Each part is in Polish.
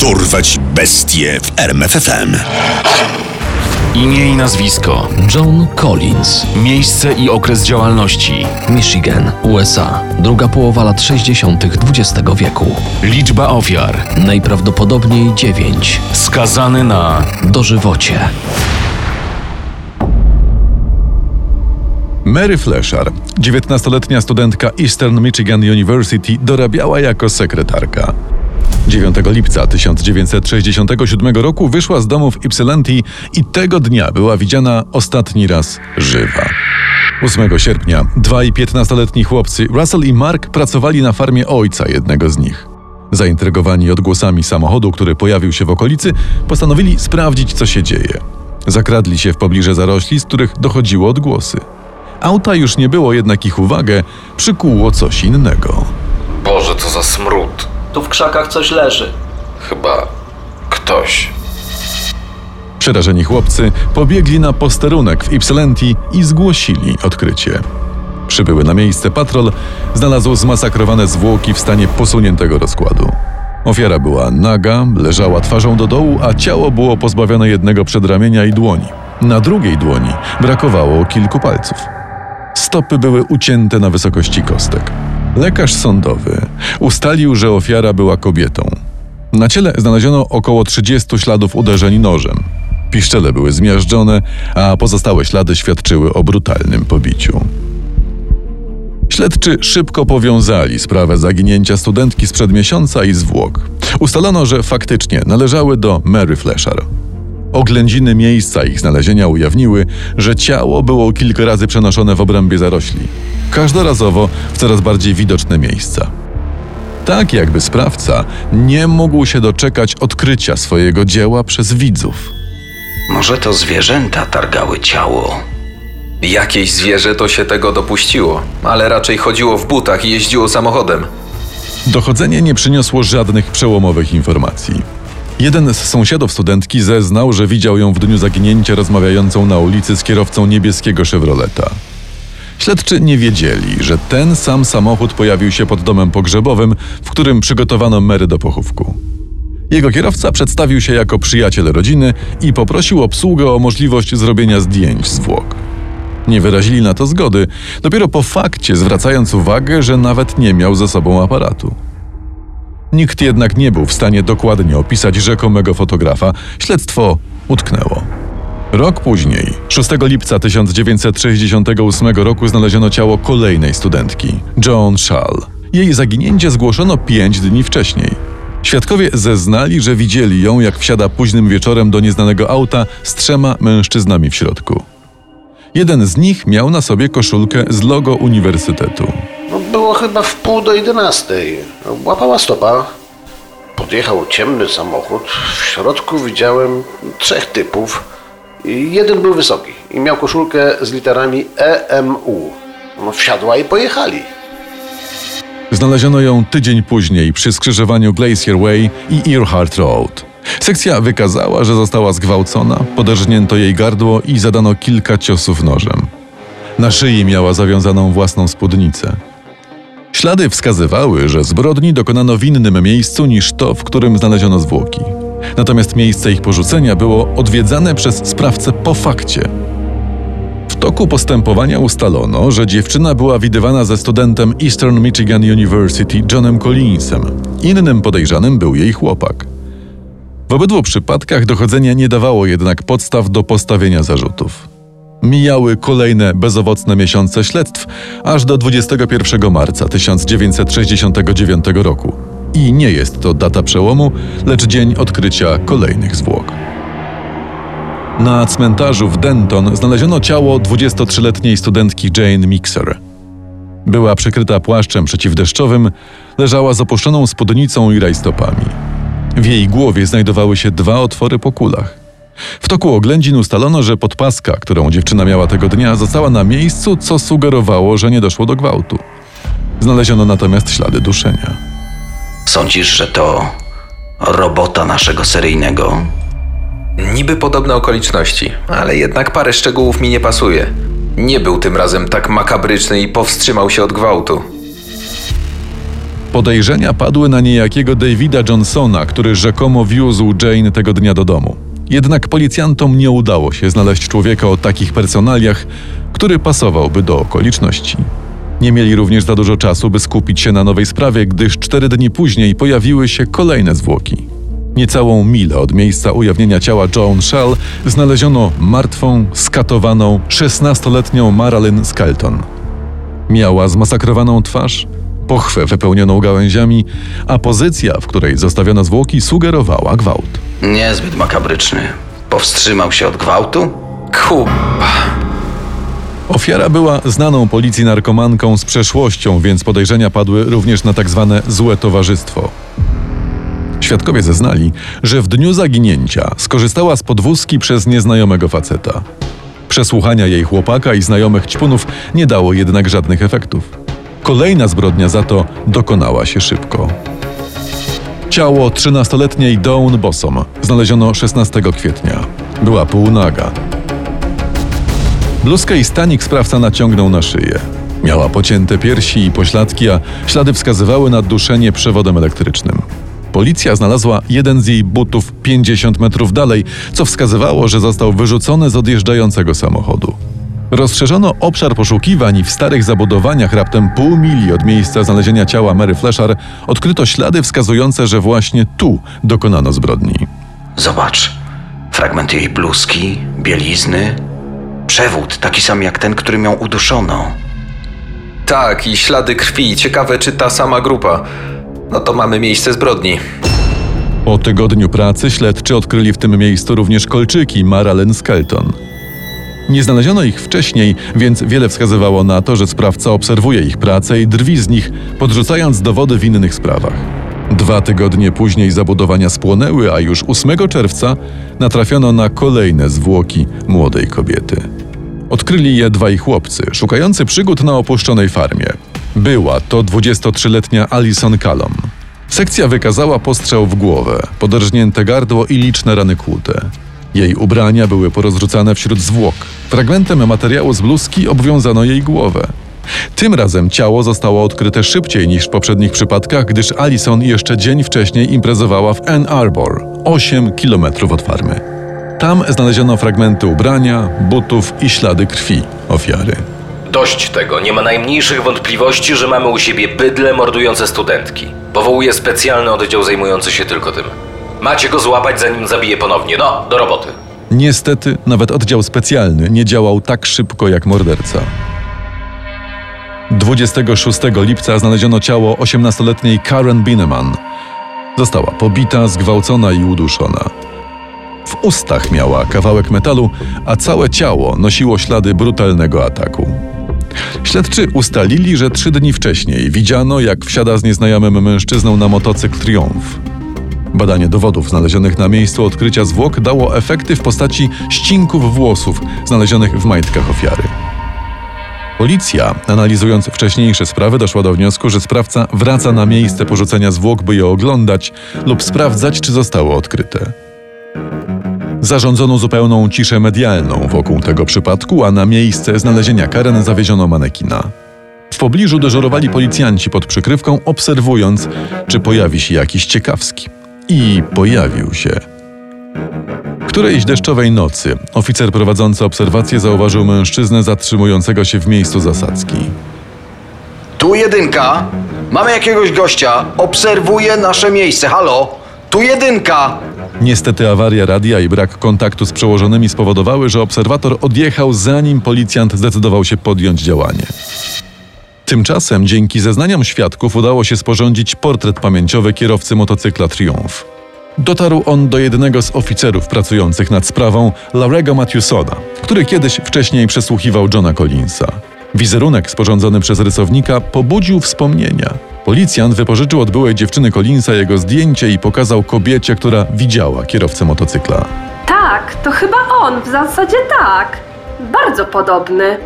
Dorwać bestie w RMFFM. Imię i nazwisko. John Collins, Miejsce i okres działalności. Michigan, USA. Druga połowa lat 60. XX wieku. Liczba ofiar. Najprawdopodobniej 9. Skazany na Dożywocie. Mary Fleszar, 19-letnia studentka Eastern Michigan University, dorabiała jako sekretarka. 9 lipca 1967 roku wyszła z domu w Ypsilanti i tego dnia była widziana ostatni raz żywa. 8 sierpnia dwaj 15-letni chłopcy, Russell i Mark, pracowali na farmie ojca jednego z nich. Zaintrygowani odgłosami samochodu, który pojawił się w okolicy, postanowili sprawdzić, co się dzieje. Zakradli się w pobliże zarośli, z których dochodziło odgłosy. Auta już nie było, jednak ich uwagę przykuło coś innego. Boże, co za smród. Tu w krzakach coś leży. Chyba ktoś. Przerażeni chłopcy pobiegli na posterunek w Ypsilanti i zgłosili odkrycie. Przybyły na miejsce patrol, znalazł zmasakrowane zwłoki w stanie posuniętego rozkładu. Ofiara była naga, leżała twarzą do dołu, a ciało było pozbawione jednego przedramienia i dłoni. Na drugiej dłoni brakowało kilku palców. Stopy były ucięte na wysokości kostek. Lekarz sądowy ustalił, że ofiara była kobietą. Na ciele znaleziono około 30 śladów uderzeń nożem. Piszczele były zmiażdżone, a pozostałe ślady świadczyły o brutalnym pobiciu. Śledczy szybko powiązali sprawę zaginięcia studentki sprzed miesiąca i zwłok. Ustalono, że faktycznie należały do Mary Fleszar. Oględziny miejsca ich znalezienia ujawniły, że ciało było kilka razy przenoszone w obrębie zarośli, każdorazowo w coraz bardziej widoczne miejsca. Tak jakby sprawca nie mógł się doczekać odkrycia swojego dzieła przez widzów. Może to zwierzęta targały ciało. Jakieś zwierzę to się tego dopuściło, ale raczej chodziło w butach i jeździło samochodem. Dochodzenie nie przyniosło żadnych przełomowych informacji. Jeden z sąsiadów studentki zeznał, że widział ją w dniu zaginięcia rozmawiającą na ulicy z kierowcą niebieskiego Chevroleta. Śledczy nie wiedzieli, że ten sam samochód pojawił się pod domem pogrzebowym, w którym przygotowano Mary do pochówku. Jego kierowca przedstawił się jako przyjaciel rodziny i poprosił obsługę o możliwość zrobienia zdjęć zwłok. Nie wyrazili na to zgody, dopiero po fakcie zwracając uwagę, że nawet nie miał ze sobą aparatu. Nikt jednak nie był w stanie dokładnie opisać rzekomego fotografa. Śledztwo utknęło. Rok później, 6 lipca 1968 roku, znaleziono ciało kolejnej studentki, Joan Schall. Jej zaginięcie zgłoszono pięć dni wcześniej. Świadkowie zeznali, że widzieli ją, jak wsiada późnym wieczorem do nieznanego auta z trzema mężczyznami w środku. Jeden z nich miał na sobie koszulkę z logo uniwersytetu. Było chyba w pół do jedenastej. Łapała stopa. Podjechał ciemny samochód. W środku widziałem trzech typów. Jeden był wysoki i miał koszulkę z literami EMU. Wsiadła i pojechali. Znaleziono ją tydzień później przy skrzyżowaniu Glacier Way i Earhart Road. Sekcja wykazała, że została zgwałcona, poderżnięto jej gardło i zadano kilka ciosów nożem. Na szyi miała zawiązaną własną spódnicę. Ślady wskazywały, że zbrodni dokonano w innym miejscu niż to, w którym znaleziono zwłoki. Natomiast miejsce ich porzucenia było odwiedzane przez sprawcę po fakcie. W toku postępowania ustalono, że dziewczyna była widywana ze studentem Eastern Michigan University Johnem Collinsem. Innym podejrzanym był jej chłopak. W obydwu przypadkach dochodzenie nie dawało jednak podstaw do postawienia zarzutów. Mijały kolejne bezowocne miesiące śledztw, aż do 21 marca 1969 roku. I nie jest to data przełomu, lecz dzień odkrycia kolejnych zwłok. Na cmentarzu w Denton znaleziono ciało 23-letniej studentki Jane Mixer. Była przykryta płaszczem przeciwdeszczowym, leżała z opuszczoną spódnicą i rajstopami. W jej głowie znajdowały się dwa otwory po kulach. W toku oględzin ustalono, że podpaska, którą dziewczyna miała tego dnia, została na miejscu, co sugerowało, że nie doszło do gwałtu. Znaleziono natomiast ślady duszenia. Sądzisz, że to robota naszego seryjnego? Niby podobne okoliczności, ale jednak parę szczegółów mi nie pasuje. Nie był tym razem tak makabryczny i powstrzymał się od gwałtu. Podejrzenia padły na niejakiego Davida Johnsona, który rzekomo wiózł Jane tego dnia do domu. Jednak policjantom nie udało się znaleźć człowieka o takich personaliach, który pasowałby do okoliczności. Nie mieli również za dużo czasu, by skupić się na nowej sprawie, gdyż cztery dni później pojawiły się kolejne zwłoki. Niecałą milę od miejsca ujawnienia ciała Joan Shell znaleziono martwą, skatowaną, 16-letnią Marilyn Skelton. Miała zmasakrowaną twarz, pochwę wypełnioną gałęziami, a pozycja, w której zostawiono zwłoki, sugerowała gwałt. Niezbyt makabryczny. Powstrzymał się od gwałtu? Kuba. Ofiara była znaną policji narkomanką z przeszłością, więc podejrzenia padły również na tak zwane złe towarzystwo. Świadkowie zeznali, że w dniu zaginięcia skorzystała z podwózki przez nieznajomego faceta. Przesłuchania jej chłopaka i znajomych ćpunów nie dało jednak żadnych efektów. Kolejna zbrodnia za to dokonała się szybko. Ciało 13-letniej Dawn Bossom znaleziono 16 kwietnia. Była półnaga. Bluzkę i stanik sprawca naciągnął na szyję. Miała pocięte piersi i pośladki, a ślady wskazywały na duszenie przewodem elektrycznym. Policja znalazła jeden z jej butów 50 metrów dalej, co wskazywało, że został wyrzucony z odjeżdżającego samochodu. Rozszerzono obszar poszukiwań i w starych zabudowaniach raptem pół mili od miejsca znalezienia ciała Mary Fleszar odkryto ślady wskazujące, że właśnie tu dokonano zbrodni. Zobacz. Fragment jej bluzki, bielizny. Przewód, taki sam jak ten, którym ją uduszono. Tak, i ślady krwi. Ciekawe, czy ta sama grupa. No to mamy miejsce zbrodni. Po tygodniu pracy śledczy odkryli w tym miejscu również kolczyki Marilyn Skelton. Nie znaleziono ich wcześniej, więc wiele wskazywało na to, że sprawca obserwuje ich pracę i drwi z nich, podrzucając dowody w innych sprawach. Dwa tygodnie później zabudowania spłonęły, a już 8 czerwca natrafiono na kolejne zwłoki młodej kobiety. Odkryli je dwaj chłopcy, szukający przygód na opuszczonej farmie. Była to 23-letnia Alison Callum. Sekcja wykazała postrzał w głowę, poderżnięte gardło i liczne rany kłute. Jej ubrania były porozrzucane wśród zwłok. Fragmentem materiału z bluzki obwiązano jej głowę. Tym razem ciało zostało odkryte szybciej niż w poprzednich przypadkach, gdyż Alison jeszcze dzień wcześniej imprezowała w Ann Arbor, 8 kilometrów od farmy. Tam znaleziono fragmenty ubrania, butów i ślady krwi ofiary. Dość tego, nie ma najmniejszych wątpliwości, że mamy u siebie bydle mordujące studentki. Powołuję specjalny oddział zajmujący się tylko tym. Macie go złapać, zanim zabije ponownie. No, do roboty. Niestety, nawet oddział specjalny nie działał tak szybko jak morderca. 26 lipca znaleziono ciało 18-letniej Karen Bineman. Została pobita, zgwałcona i uduszona. W ustach miała kawałek metalu, a całe ciało nosiło ślady brutalnego ataku. Śledczy ustalili, że trzy dni wcześniej widziano, jak wsiada z nieznajomym mężczyzną na motocykl Triumph. Badanie dowodów znalezionych na miejscu odkrycia zwłok dało efekty w postaci ścinków włosów znalezionych w majtkach ofiary. Policja, analizując wcześniejsze sprawy, doszła do wniosku, że sprawca wraca na miejsce porzucenia zwłok, by je oglądać lub sprawdzać, czy zostało odkryte. Zarządzono zupełną ciszę medialną wokół tego przypadku, a na miejsce znalezienia Karen zawieziono manekina. W pobliżu dyżurowali policjanci pod przykrywką, obserwując, czy pojawi się jakiś ciekawski. I pojawił się. Którejś deszczowej nocy oficer prowadzący obserwację zauważył mężczyznę zatrzymującego się w miejscu zasadzki. Tu jedynka. Mamy jakiegoś gościa. Obserwuje nasze miejsce. Halo? Tu jedynka. Niestety awaria radia i brak kontaktu z przełożonymi spowodowały, że obserwator odjechał zanim policjant zdecydował się podjąć działanie. Tymczasem dzięki zeznaniom świadków udało się sporządzić portret pamięciowy kierowcy motocykla Triumph. Dotarł on do jednego z oficerów pracujących nad sprawą, Larego Matthewsona, który kiedyś wcześniej przesłuchiwał Johna Collinsa. Wizerunek sporządzony przez rysownika pobudził wspomnienia. Policjant wypożyczył od byłej dziewczyny Collinsa jego zdjęcie i pokazał kobiecie, która widziała kierowcę motocykla. Tak, to chyba on, w zasadzie tak. Bardzo podobny.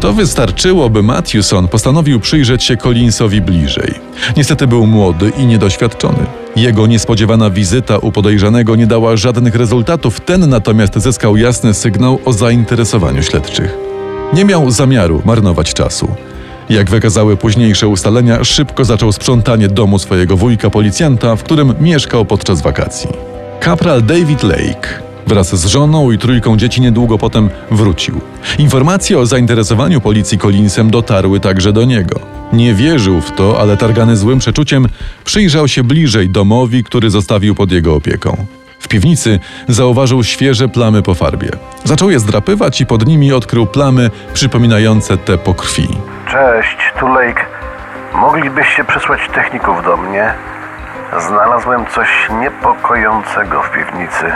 To wystarczyło, by Matthewson postanowił przyjrzeć się Collinsowi bliżej. Niestety był młody i niedoświadczony. Jego niespodziewana wizyta u podejrzanego nie dała żadnych rezultatów, ten natomiast zyskał jasny sygnał o zainteresowaniu śledczych. Nie miał zamiaru marnować czasu. Jak wykazały późniejsze ustalenia, szybko zaczął sprzątanie domu swojego wujka policjanta, w którym mieszkał podczas wakacji. Kapral David Lake wraz z żoną i trójką dzieci niedługo potem wrócił. Informacje o zainteresowaniu policji Collinsem dotarły także do niego. Nie wierzył w to, ale targany złym przeczuciem przyjrzał się bliżej domowi, który zostawił pod jego opieką. W piwnicy zauważył świeże plamy po farbie. Zaczął je zdrapywać i pod nimi odkrył plamy przypominające te po krwi. Cześć, tu Lake. Moglibyście przysłać techników do mnie? Znalazłem coś niepokojącego w piwnicy.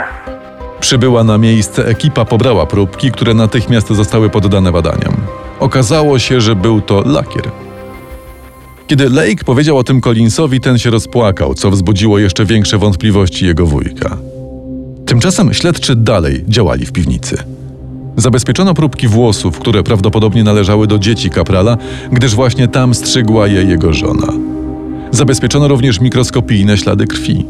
Przybyła na miejsce ekipa pobrała próbki, które natychmiast zostały poddane badaniom. Okazało się, że był to lakier. Kiedy Lake powiedział o tym Collinsowi, ten się rozpłakał, co wzbudziło jeszcze większe wątpliwości jego wujka. Tymczasem śledczy dalej działali w piwnicy. Zabezpieczono próbki włosów, które prawdopodobnie należały do dzieci kaprala, gdyż właśnie tam strzygła je jego żona. Zabezpieczono również mikroskopijne ślady krwi.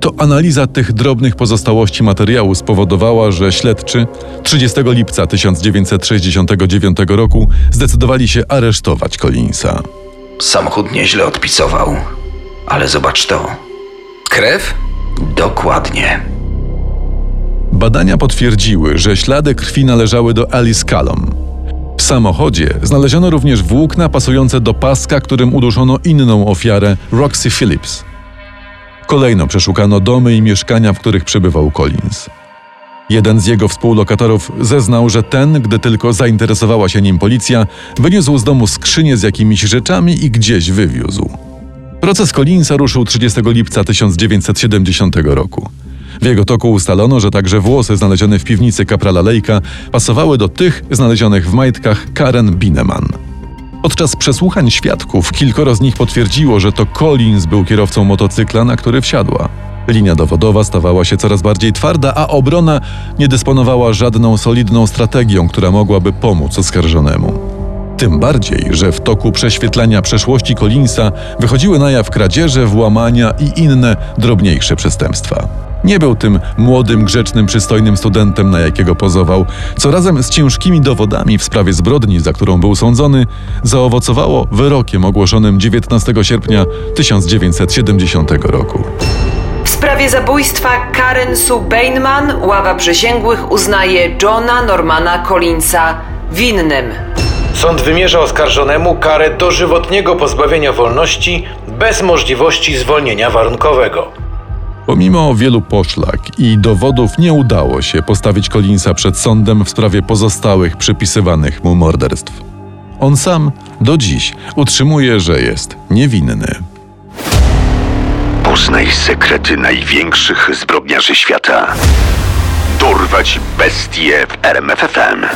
To analiza tych drobnych pozostałości materiału spowodowała, że śledczy 30 lipca 1969 roku zdecydowali się aresztować Collinsa. Samochód nieźle odpisował. Ale zobacz to. Krew? Dokładnie. Badania potwierdziły, że ślady krwi należały do Alice Callum. W samochodzie znaleziono również włókna pasujące do paska, którym uduszono inną ofiarę, Roxy Phillips. Kolejno przeszukano domy i mieszkania, w których przebywał Collins. Jeden z jego współlokatorów zeznał, że ten, gdy tylko zainteresowała się nim policja, wyniósł z domu skrzynię z jakimiś rzeczami i gdzieś wywiózł. Proces Collinsa ruszył 30 lipca 1970 roku. W jego toku ustalono, że także włosy znalezione w piwnicy kaprala Lejka pasowały do tych znalezionych w majtkach Karen Bineman. Podczas przesłuchań świadków kilkoro z nich potwierdziło, że to Collins był kierowcą motocykla, na który wsiadła. Linia dowodowa stawała się coraz bardziej twarda, a obrona nie dysponowała żadną solidną strategią, która mogłaby pomóc oskarżonemu. Tym bardziej, że w toku prześwietlania przeszłości Collinsa wychodziły na jaw kradzieże, włamania i inne drobniejsze przestępstwa. Nie był tym młodym, grzecznym, przystojnym studentem, na jakiego pozował, co razem z ciężkimi dowodami w sprawie zbrodni, za którą był sądzony, zaowocowało wyrokiem ogłoszonym 19 sierpnia 1970 roku. W sprawie zabójstwa Karen Sue Bainman ława przysięgłych uznaje Johna Normana Collinsa winnym. Sąd wymierza oskarżonemu karę dożywotniego pozbawienia wolności bez możliwości zwolnienia warunkowego. Pomimo wielu poszlak i dowodów nie udało się postawić Collinsa przed sądem w sprawie pozostałych przypisywanych mu morderstw. On sam do dziś utrzymuje, że jest niewinny. Poznaj sekrety największych zbrodniarzy świata. Dorwać bestie w RMFFM.